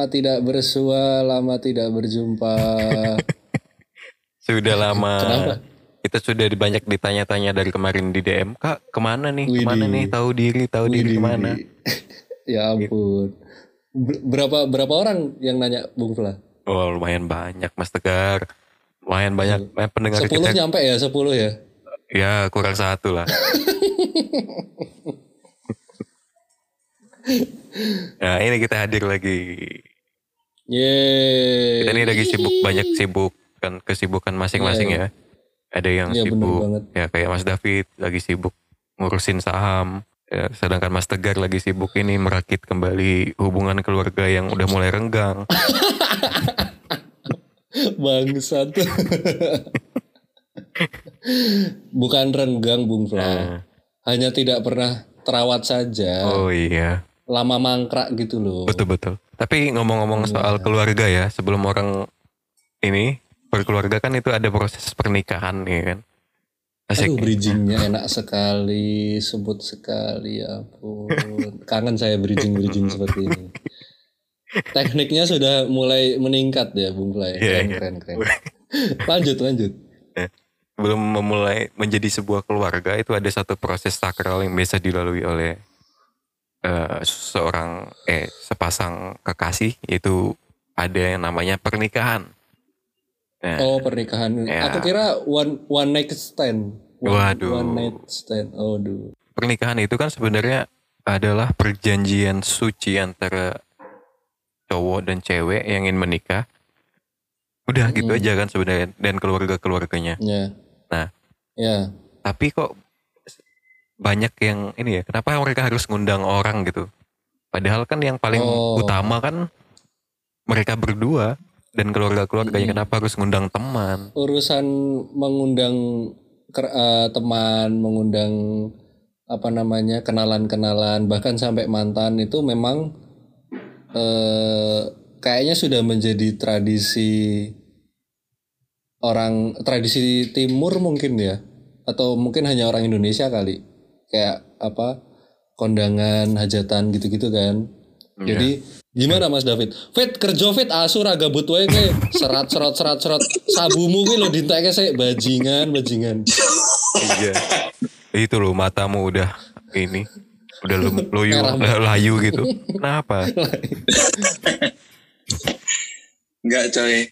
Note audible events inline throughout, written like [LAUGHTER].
lama tidak bersua, lama tidak berjumpa. [LAUGHS] Sudah lama. Kenapa? Kita sudah banyak ditanya-tanya dari kemarin di DM. Kak, ke mana nih? Widih. Ke mana nih? Tahu diri, tahu diri Widih, ke mana? [LAUGHS] ya ampun. Ber- Berapa berapa orang yang nanya Bung Fla? Oh, lumayan banyak, Mas Tegar. Lumayan banyak eh, pendengar Sepuluh kita. nyampe ya, sepuluh ya. Ya, kurang satu lah. [LAUGHS] nah, ini kita hadir lagi. Yeay. Kita ini lagi sibuk, banyak sibuk kan kesibukan masing-masing ya. Ada yang Iya, bener sibuk, ya kayak Mas David lagi sibuk ngurusin saham. Ya, sedangkan Mas Tegar lagi sibuk ini merakit kembali hubungan keluarga yang udah mulai renggang. [LAUGHS] Bangsat. Bukan renggang Bung Fla. Nah, Hanya tidak pernah terawat saja. oh iya, Lama mangkrak gitu loh. betul-betul. Tapi ngomong-ngomong Iya. soal keluarga ya, sebelum orang ini berkeluarga kan itu ada proses pernikahan ya kan. Asik. Aduh bridgingnya enak sekali, sebut sekali ya ampun. [LAUGHS] Kangen saya bridging-bridging [LAUGHS] seperti ini. Tekniknya sudah mulai meningkat ya Bung. Iya, Keren, iya. keren, keren. [LAUGHS] Lanjut, lanjut. Sebelum memulai menjadi sebuah keluarga itu ada satu proses sakral yang biasa dilalui oleh eh, seorang eh sepasang kekasih yaitu ada yang namanya pernikahan. Nah, Oh pernikahan. Ya. Aku kira one one night stand. One, Waduh. One night stand. Oh duh. pernikahan itu kan sebenarnya adalah perjanjian suci antara cowok dan cewek yang ingin menikah. Udah gitu Mm. aja kan sebenarnya dan keluarga-keluarganya. Ya. Nah. Ya. Tapi kok banyak yang ini ya, kenapa mereka harus ngundang orang gitu? Padahal kan yang paling Oh. utama kan mereka berdua dan keluarga-keluarganya Mm. kenapa harus ngundang teman? Urusan mengundang eh, teman, mengundang apa namanya kenalan-kenalan, bahkan sampai mantan itu memang eh, kayaknya sudah menjadi tradisi orang tradisi timur mungkin ya atau mungkin hanya orang Indonesia kali kayak apa kondangan hajatan gitu-gitu kan Iya. jadi gimana Mas David fit kerja fit asu ra gabut wae ke serat serat serat serat sabumu ki lho dintekke sik bajingan bajingan Iya. Itu loh matamu udah ini udah udah layu gitu. Kenapa? Enggak coy.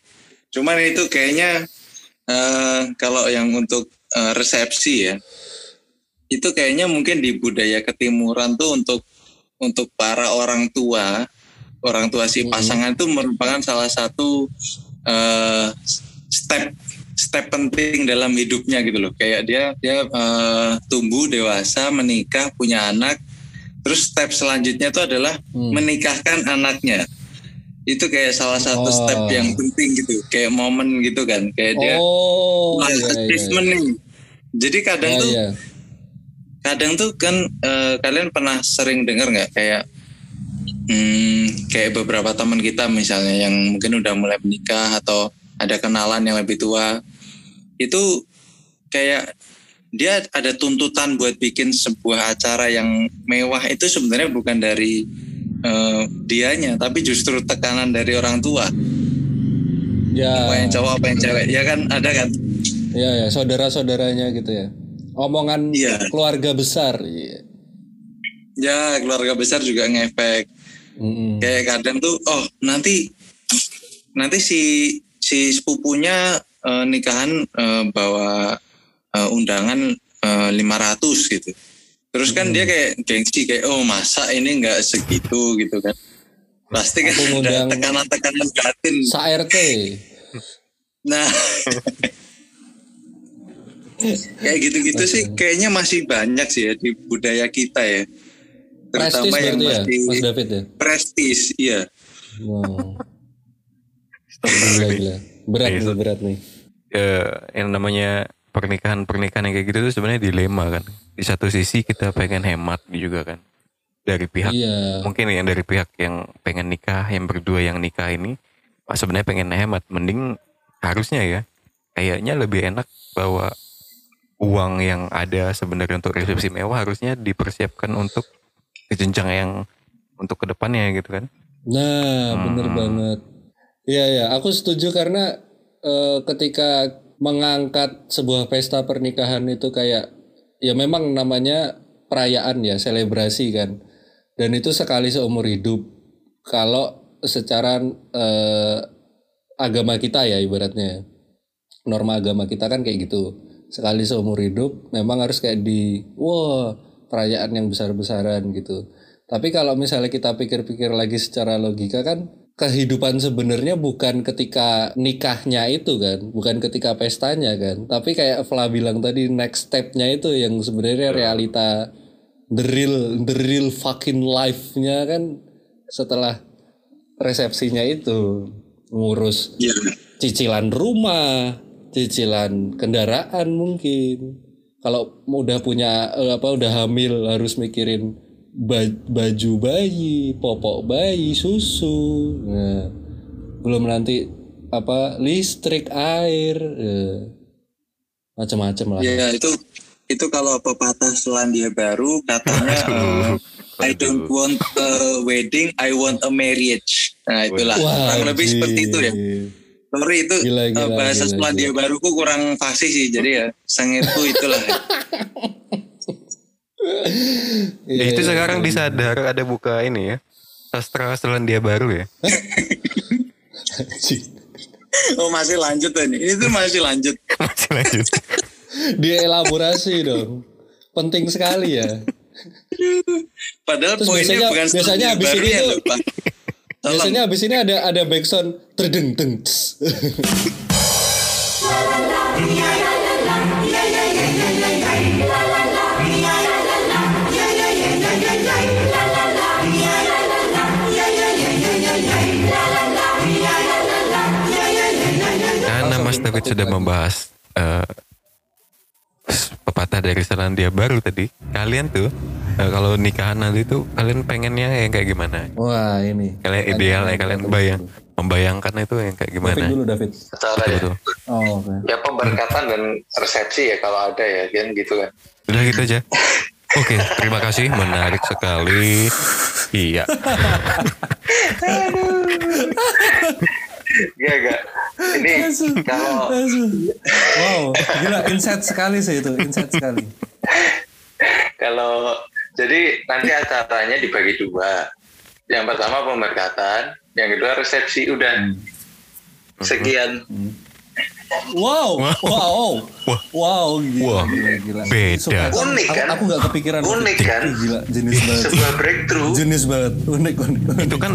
Cuman itu kayaknya eh, kalau yang untuk eh, resepsi ya, itu kayaknya mungkin di budaya ketimuran tuh untuk untuk para orang tua, orang tua si Hmm. pasangan itu merupakan salah satu eh, step step penting dalam hidupnya gitu loh. Kayak dia dia eh, tumbuh dewasa, menikah, punya anak. Terus step selanjutnya itu adalah Hmm. menikahkan anaknya itu kayak salah satu Oh. step yang penting gitu kayak momen gitu kan kayak dia oh iya, iya. nih jadi kadang Ya, tuh iya. Kadang tuh kan eh, kalian pernah sering dengar nggak kayak hmm, kayak beberapa teman kita misalnya yang mungkin udah mulai menikah atau ada kenalan yang lebih tua itu kayak dia ada tuntutan buat bikin sebuah acara yang mewah itu sebenarnya bukan dari eh, dianya tapi justru tekanan dari orang tua. Ya. Apa yang cowok apa yang cewek. Ya kan ada kan? Ya ya saudara-saudaranya gitu ya omongan Iya. keluarga besar iya. ya keluarga besar juga ngefek Mm-mm. kayak kadang tuh oh nanti nanti si si sepupunya eh, nikahan eh, bawa eh, undangan eh, 500 gitu terus kan Hmm. dia kayak gengsi kayak oh masa ini nggak segitu gitu kan pasti kan ada tekanan-tekanan batin sa RT nah [LAUGHS] kayak gitu-gitu sih kayaknya masih banyak sih ya di budaya kita ya prestis terutama yang berarti ya masih Mas David ya prestis iya wow. [LAUGHS] gila, gila. berat Iya, nih berat nih Eh, yang namanya pernikahan-pernikahan yang kayak gitu tuh sebenarnya dilema kan. Di satu sisi kita pengen hemat juga kan. Dari pihak iya mungkin yang dari pihak yang pengen nikah, yang berdua yang nikah ini ah, sebenarnya pengen hemat. Mending harusnya ya kayaknya lebih enak bahwa uang yang ada sebenarnya untuk resepsi mewah harusnya dipersiapkan untuk jenjang yang untuk ke depannya gitu kan Nah, bener Hmm. banget. Iya ya, aku setuju karena eh, ketika mengangkat sebuah pesta pernikahan itu kayak ya memang namanya perayaan ya, selebrasi kan. Dan itu sekali seumur hidup. Kalau secara eh, agama kita ya ibaratnya. Norma agama kita kan kayak gitu. Sekali seumur hidup memang harus kayak di wah, perayaan yang besar-besaran gitu. Tapi kalau misalnya kita pikir-pikir lagi secara logika kan kehidupan sebenarnya bukan ketika nikahnya itu kan, bukan ketika pestanya kan. Tapi kayak Fla bilang tadi next stepnya itu yang sebenarnya realita the real the real fucking life-nya kan setelah resepsinya itu ngurus Iya. cicilan rumah, cicilan kendaraan mungkin. Kalau udah punya eh, apa udah hamil harus mikirin ba- baju bayi, popok bayi, susu. Nah, belum nanti apa listrik, air, eh, macam-macam lah. Ya itu itu kalau pepatah Selandia Baru katanya [LAUGHS] eh, I don't want a wedding, I want a marriage. Nah itulah kurang lebih seperti itu ya. Sorry itu Gila, eh, gila, bahasa gila, Selandia Baruku kurang fasih sih jadi ya sengitku itulah. Iya, [LAUGHS] itu iya, sekarang iya. disadar ada buka ini ya sastra Selandia Baru ya. [LAUGHS] Oh masih lanjut ini. Ini tuh masih lanjut. [LAUGHS] masih lanjut Dielaborasi dong. Penting sekali ya. Padahal Terus poinnya biasanya- bukan biasanya habis ini ya tuh- lupa. Tolong. Biasanya abis ini ada ada backsound terdeng deng. ts. karena Mas David sudah membahas eh, pepatah dari Selandia Baru tadi kalian tuh eh, kalau nikahan nanti tuh kalian pengennya yang kayak gimana Wah ini. kalian ideal ya kalian bayang membayangkan itu yang kayak David gimana dulu David. Cara betul ya. betul Oh oke. ya pemberkatan dan resepsi ya kalau ada ya kan gitu kan. udah gitu aja oke terima kasih menarik sekali iya [LAUGHS] Iya enggak. Ini kalau Wow, gila insight sekali sih itu, insight sekali. kalau jadi nanti acaranya dibagi dua. Yang pertama pemberkatan, yang kedua resepsi udah. Sekian. Wow, wow, wow, Wah. wow, gila, Wah, gila, gila. beda. Aku- Unik, kan? Aku, aku gak kepikiran. Unik, kan? Gila, jenis banget. Sebuah breakthrough. Jenis banget, unik, unik. unik. itu kan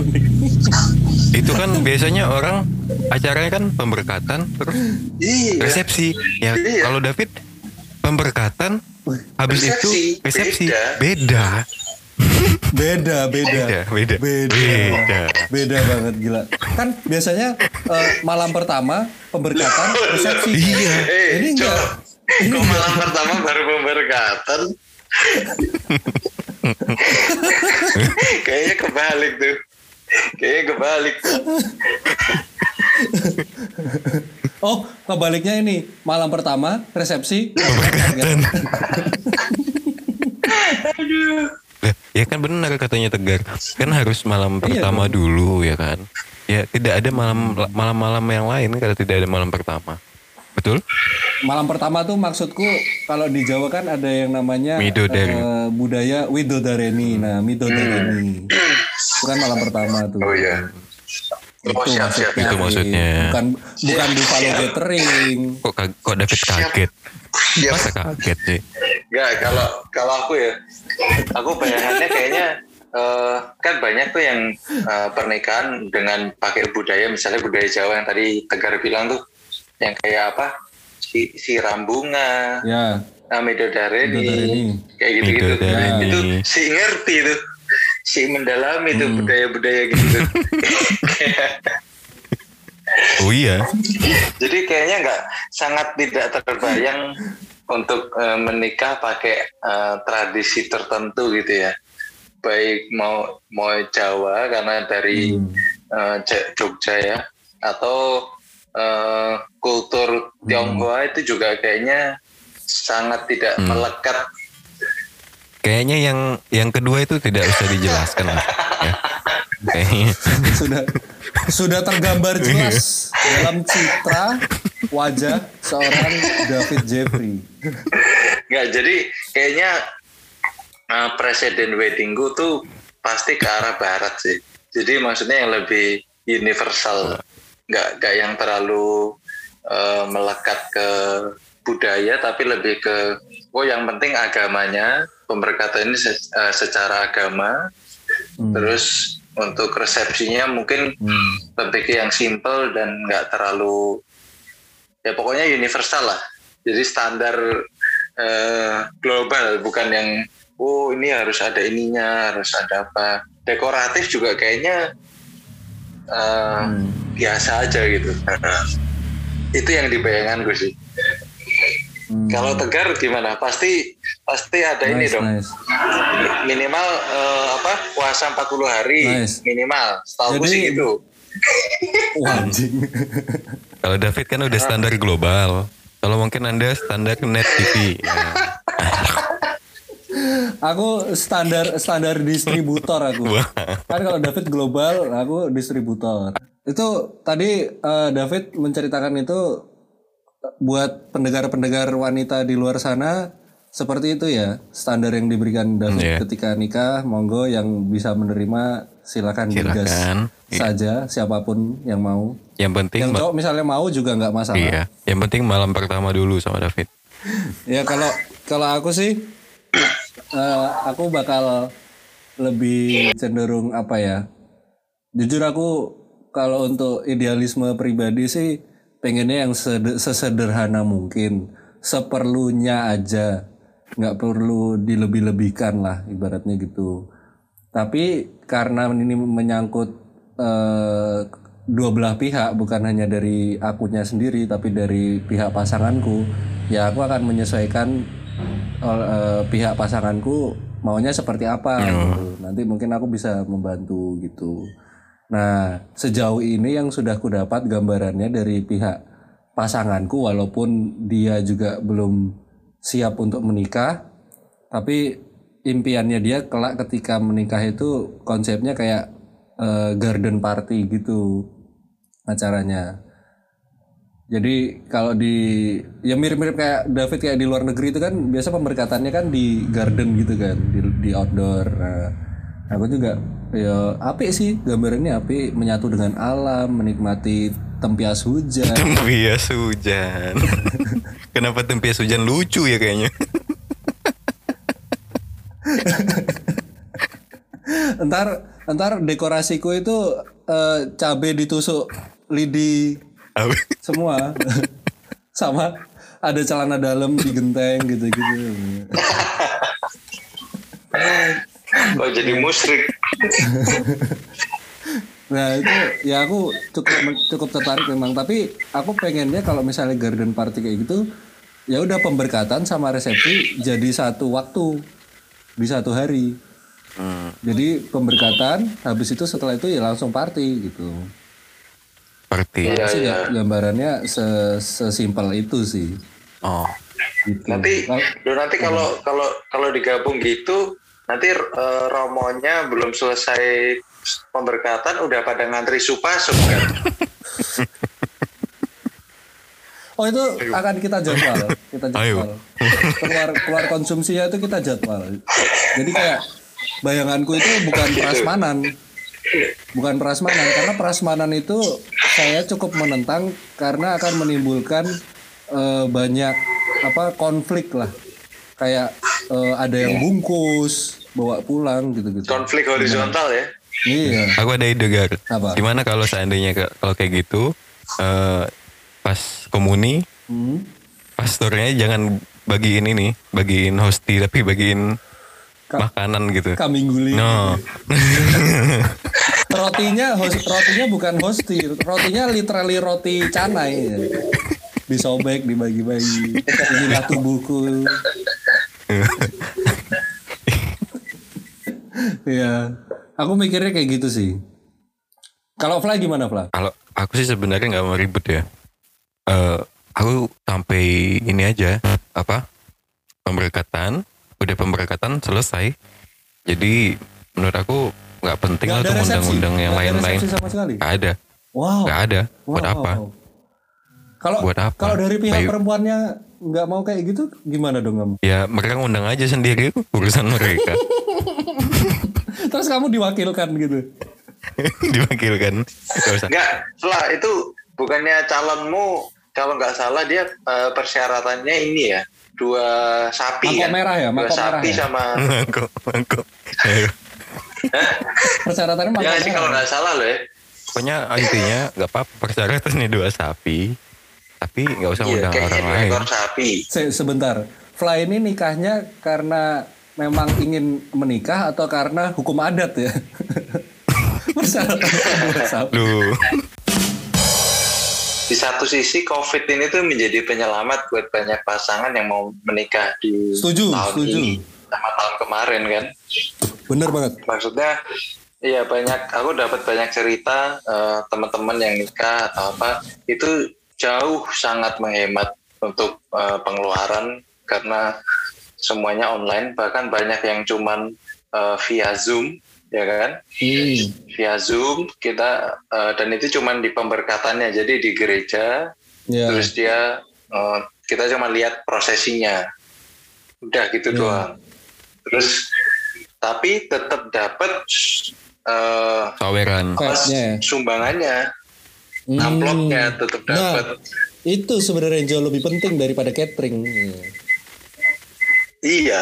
itu kan biasanya orang acaranya kan pemberkatan terus Iya. resepsi ya Iya. kalau David pemberkatan habis Resepsi. itu resepsi Beda. beda Beda, beda, beda beda beda, beda beda banget gila. Kan biasanya eh, malam pertama pemberkatan, resepsi. Iya. Eh, Ini enggak. Ini Kok malam pertama baru pemberkatan? [LAUGHS] Kayaknya kebalik tuh. Kayaknya kebalik. Oh, kebaliknya ini malam pertama resepsi pemberkatan. Lah, ya kan benar katanya tegar kan harus malam pertama dulu ya kan ya tidak ada malam malam-malam yang lain kalau tidak ada malam pertama betul Malam pertama tuh maksudku kalau di Jawa kan ada yang namanya Midodari. eh, budaya Widodareni. Nah, Midodareni. Itu kan malam pertama tuh. Oh iya. Oh siap siap. Itu maksudnya. Bukan bukan Buffalo Gathering. kok kok David kaget Siap. masa kaget sih Enggak, kalau kalau aku ya, aku bayangannya kayaknya eh, kan banyak tuh yang eh, pernikahan dengan pakai budaya, misalnya budaya Jawa yang tadi Tegar bilang tuh, yang kayak apa, si, si rambunga, Ya, nah, midodareni, Midodareni. kayak gitu-gitu. Midodareni. Itu si ngerti tuh, si mendalami tuh Hmm. budaya-budaya gitu. tuh. oh iya Jadi kayaknya nggak sangat tidak terbayang untuk eh, menikah pakai eh, tradisi tertentu gitu ya. Baik mau mau Jawa karena dari Hmm. J- Jogja ya, atau eh, kultur Tionghoa itu juga kayaknya sangat tidak Hmm. melekat Kayaknya yang yang kedua itu tidak usah dijelaskan lah. Ya. Kayaknya. sudah sudah tergambar jelas dalam citra wajah seorang David Jeffrey. Nggak, jadi kayaknya uh, presiden weddingku tuh pasti ke arah barat sih. Jadi maksudnya yang lebih universal, nggak nggak yang terlalu uh, melekat ke budaya, tapi lebih ke oh yang penting agamanya, pemberkatan ini se- uh, secara agama, Hmm. terus untuk resepsinya mungkin Hmm. lebih ke yang simple dan nggak terlalu ya pokoknya universal lah jadi standar eh, global bukan yang oh ini harus ada ininya harus ada apa dekoratif juga kayaknya eh, Hmm. biasa aja gitu [LAUGHS] itu yang dibayangkan gue sih Hmm. kalau tegar gimana pasti pasti ada ini Nice, dong nice. minimal eh, apa puasa 40 hari Nice. minimal setahu sih gitu Wah, [LAUGHS] anjing. Kalau David kan udah standar global. Kalau mungkin Anda standar net TV. Ya. [LAUGHS] Aku standar standar distributor aku. Kan kalau David global, aku distributor. Itu tadi eh, David menceritakan itu buat pendengar-pendengar wanita di luar sana seperti itu ya standar yang diberikan David Iya. ketika nikah. Monggo yang bisa menerima silakan digas Silakan. Iya. saja siapa pun yang mau. Yang penting Yang cowok misalnya mau juga nggak masalah. iya, yang penting malam pertama dulu sama David. [LAUGHS] Ya kalau kalau aku sih [CLEARS THROAT] eh, aku bakal lebih cenderung apa ya? Jujur aku kalau untuk idealisme pribadi sih pengennya yang sede- sesederhana mungkin, seperlunya aja, nggak perlu dilebih-lebihkan lah ibaratnya gitu. Tapi karena ini menyangkut eh, dua belah pihak, bukan hanya dari akunya sendiri, tapi dari pihak pasanganku, ya aku akan menyesuaikan eh, pihak pasanganku maunya seperti apa. gitu. Nanti mungkin aku bisa membantu gitu. Nah, sejauh ini yang sudah ku dapat gambarannya dari pihak pasanganku, walaupun dia juga belum siap untuk menikah, tapi impiannya dia kelak ketika menikah itu konsepnya kayak eh, garden party gitu acaranya. Jadi kalau di ya mirip-mirip kayak David kayak di luar negeri itu kan biasa pemberkatannya kan di garden gitu kan di, di outdoor. Nah, aku juga ya apik sih gambarannya apik menyatu dengan alam menikmati tempias hujan. [LAUGHS] Tempias hujan. [LAUGHS] Kenapa tempias hujan lucu ya kayaknya? [LAUGHS] Entar entar dekorasiku itu eh, cabe ditusuk lidi Apa? semua sama ada celana dalam digenteng gitu-gitu. Kok jadi musrik Nah itu ya aku cukup cukup tertarik memang tapi aku pengennya kalau misalnya garden party kayak gitu ya udah pemberkatan sama resepsi jadi satu waktu di satu hari. Jadi pemberkatan habis itu setelah itu ya langsung party gitu. Seperti. Iya, Sih iya. gambarannya se- sesimpel itu sih. Oh. Gitu. nanti nanti kalau kalau kalau digabung gitu nanti eh, romonya belum selesai pemberkatan udah pada ngantri supasup kan [LAUGHS] Oh itu akan kita jadwal, kita Ayo. jadwal. Keluar keluar konsumsinya itu kita jadwal. Jadi kayak bayanganku itu bukan prasmanan, bukan prasmanan karena prasmanan itu saya cukup menentang karena akan menimbulkan eh, banyak apa konflik lah. Kayak eh, ada yang bungkus bawa pulang gitu-gitu. konflik horizontal ya Iya. Aku ada ide gar. Apa? Gimana kalau seandainya kalau kayak gitu eh pas komuni Hmm. pastornya jangan bagiin ini, bagiin hosti tapi bagiin Ka- makanan gitu. Kambing guling. No. [LAUGHS] rotinya hos- rotinya bukan hosti rotinya literally roti canai ya. disobek dibagi-bagi inilah tubuhku ya aku mikirnya kayak gitu sih kalau Fly gimana Fly? Kalau aku sih sebenarnya nggak mau ribet ya. Eh aku sampai ini aja apa pemberkatan, udah pemberkatan selesai. Jadi menurut aku nggak penting lah tuh undang-undang yang lain-lain. Nggak ada, Wow. nggak ada. Buat Wow, apa? wow. Kalau Buat apa? kalau dari pihak Bayu- perempuannya nggak mau kayak gitu gimana dong kamu? Ya mereka ngundang aja sendiri urusan mereka. [LAUGHS] Terus kamu diwakilkan gitu. [LAUGHS] Diwakilkan. Enggak, setelah itu bukannya calonmu kalau nggak salah dia eh, persyaratannya ini ya dua sapi Mangkok kan? merah ya, dua mangkok merah sapi ya? sama [LAUGHS] Mangkok, mangkok. Persyaratannya ya makanya. sih kalau nggak salah loh ya Pokoknya intinya nggak apa-apa persyaratannya dua sapi. Tapi nggak usah iya, undang orang lain. ekor sapi Se- sebentar. Fly ini nikahnya karena memang ingin menikah atau karena hukum adat ya? [LAUGHS] Duh. di satu sisi COVID ini tuh menjadi penyelamat buat banyak pasangan yang mau menikah di Setuju, tahun setuju. ini sama tahun kemarin kan. Bener banget. Maksudnya iya banyak aku dapat banyak cerita eh, teman-teman yang nikah atau apa itu jauh sangat menghemat untuk eh, pengeluaran karena semuanya online bahkan banyak yang cuman eh, via Zoom ya kan Hmm. via Zoom kita eh, dan itu cuman di pemberkatannya jadi di gereja Ya. terus dia eh, kita cuma lihat prosesinya udah gitu Ya. doang terus tapi tetap dapat eh, Saweran. ya? sumbangannya Hmm. amplopnya tetap Nah, dapat itu sebenarnya jauh lebih penting daripada catering. iya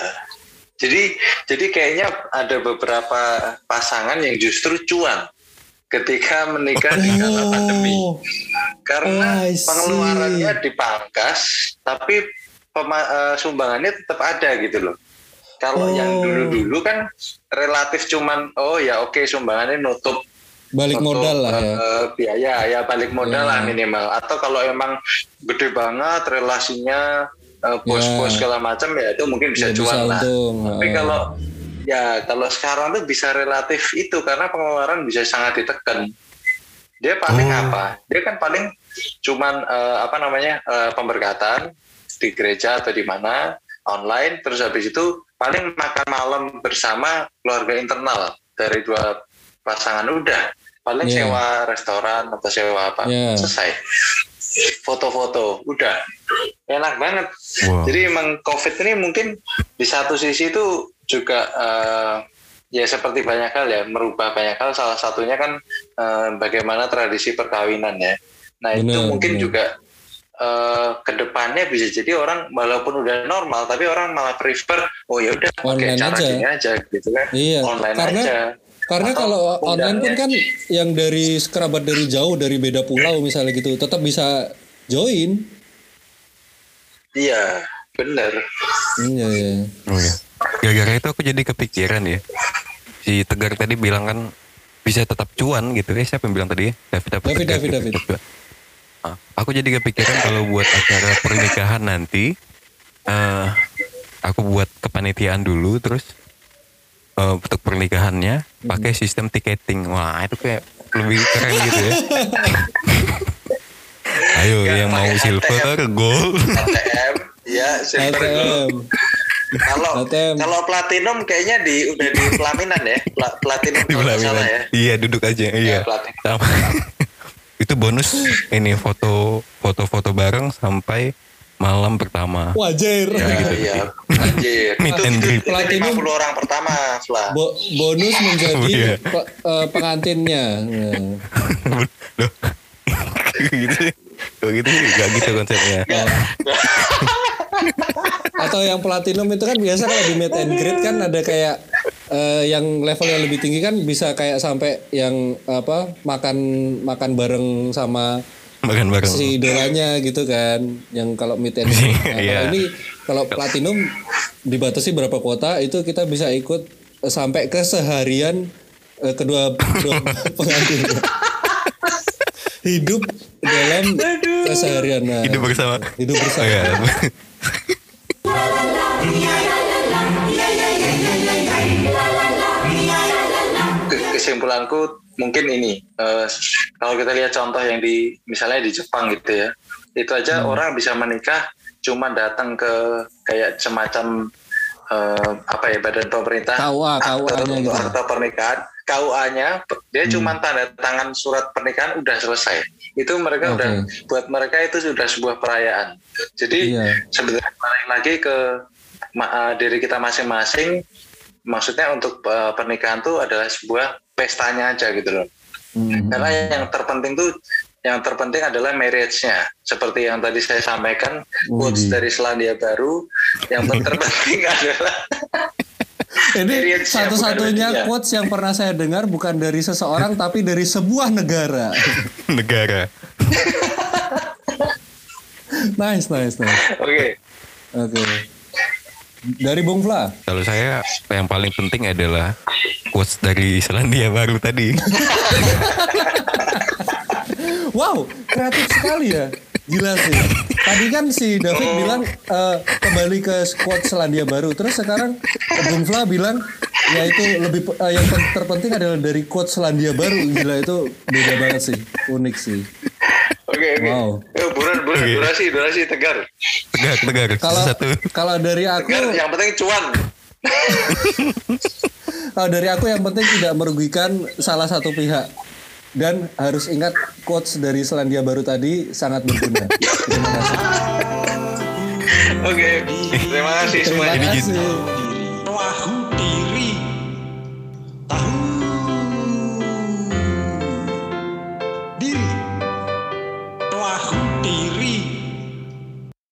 jadi jadi kayaknya ada beberapa pasangan yang justru cuan ketika menikah di kala pandemi Oh, karena Oh, see. pengeluarannya dipangkas tapi pema- eh, sumbangannya tetap ada gitu loh kalau yang Oh. dulu-dulu kan relatif cuman oh ya oke sumbangannya nutup balik nutup, modal lah ya. eh, biaya ya balik modal Ya. lah minimal atau kalau emang gede banget relasinya eh, bos-bos Ya. segala macam ya itu mungkin bisa Ya, cuan bisa lah untung. tapi Oh. kalau ya kalau sekarang tuh bisa relatif itu karena pengeluaran bisa sangat ditekan. Dia paling Oh. apa? Dia kan paling cuman eh, apa namanya eh, pemberkatan di gereja atau di mana online terus habis itu paling makan malam bersama keluarga internal dari dua pasangan udah paling Iya. sewa restoran atau sewa apa Iya. selesai foto-foto udah enak banget Wow. jadi emang COVID ini mungkin di satu sisi itu juga eh, ya seperti banyak hal ya merubah banyak hal. Salah satunya kan eh, bagaimana tradisi perkawinan ya. Nah itu Benar, mungkin benar. juga eh, ke depannya bisa jadi orang walaupun udah normal tapi orang malah prefer oh ya udah pakai Online cara aja. gini aja gitu kan Iya, online karena aja. Karena Atau kalau online pun kan yang dari kerabat dari jauh dari beda pulau misalnya gitu tetap bisa join. Iya bener. Iya, iya. Oh ya. Gara-gara itu aku jadi kepikiran ya. Si Tegar tadi bilang kan bisa tetap cuan gitu. Eh siapa yang bilang tadi ya? David? David, David, gitu. David. Tetap- Ah, aku jadi kepikiran kalau buat acara pernikahan nanti eh aku buat kepanitiaan dulu terus eh, untuk pernikahannya pakai sistem tiketing. Wah, itu kayak lebih keren gitu ya. [LAUGHS] Ayo Nggak yang mau silver, gold. ATM ya silver gold. Kalau kalau platinum kayaknya di udah di pelaminan ya. Pla- platinum di salah pelaminan. ya. Iya duduk aja. Iya. platinum. Sama. [LAUGHS] itu bonus ini foto foto-foto bareng sampai malam pertama. Wajar. Ya, Ya, gitu. iya. Anjir. Meet itu, and itu, greet. Platinum. 50 orang pertama, Fla. Bo- bonus menjadi Oh, iya. pe- eh, pengantinnya. Loh. gitu. Kalau gitu gak gitu konsepnya. [LAUGHS] Atau yang platinum itu kan biasa kalau di meet and greet kan ada kayak eh, yang level yang lebih tinggi kan bisa kayak sampai yang apa makan makan bareng sama Makan bareng. si idolanya gitu kan yang kalau meet and greet. [LAUGHS] Nah, kalau Iya. ini kalau platinum dibatasi berapa kuota itu kita bisa ikut sampai ke seharian eh, kedua, kedua [LAUGHS] pengantin hidup dalam keseharian nah, Hidup bersama. hidup Oh, bersama iya. Ke- Kesimpulanku mungkin ini eh, kalau kita lihat contoh yang di misalnya di Jepang gitu ya. Itu aja orang bisa menikah cuma datang ke kayak semacam eh, apa ya badan pemerintah KUA, KUA-nya untuk gitu. akte pernikahan KUA-nya dia Hmm. cuma tanda tangan surat pernikahan udah selesai itu mereka Oke. udah buat mereka itu sudah sebuah perayaan jadi Iya. sebenarnya balik lagi ke ma- eh, diri kita masing-masing maksudnya untuk eh, pernikahan tuh adalah sebuah pestanya aja gitu loh Hmm. karena yang terpenting tuh yang terpenting adalah marriage-nya. Seperti yang tadi saya sampaikan, quotes dari Selandia Baru, yang [LAUGHS] terpenting adalah Ini satu-satunya quotes yang pernah saya dengar bukan dari seseorang tapi dari sebuah negara. [LAUGHS] Negara. [LAUGHS] nice, nice, nice. oke. Oke. Dari Bung Fla. Kalau saya yang paling penting adalah quotes dari Selandia Baru tadi. [LAUGHS] Wow, kreatif sekali ya. Gila sih. Tadi kan si David bilang eh, kembali ke squad Selandia Baru. Terus sekarang Bung Fla bilang ya itu lebih eh, yang ter- terpenting adalah dari quote Selandia Baru. Gila itu beda banget sih. Unik sih. Oke, oke. Wow. Yuk, buruan, buruan, Oke. durasi, durasi, tegar. Tegar, tegar. Kalau Satu. kalau dari aku Tegar, yang penting cuan. [LAUGHS] kalau dari aku yang penting tidak merugikan salah satu pihak. Dan harus ingat quotes dari Selandia Baru tadi sangat berguna. Terima [LAUGHS] kasih. Oke, terima kasih semuanya. Kasih.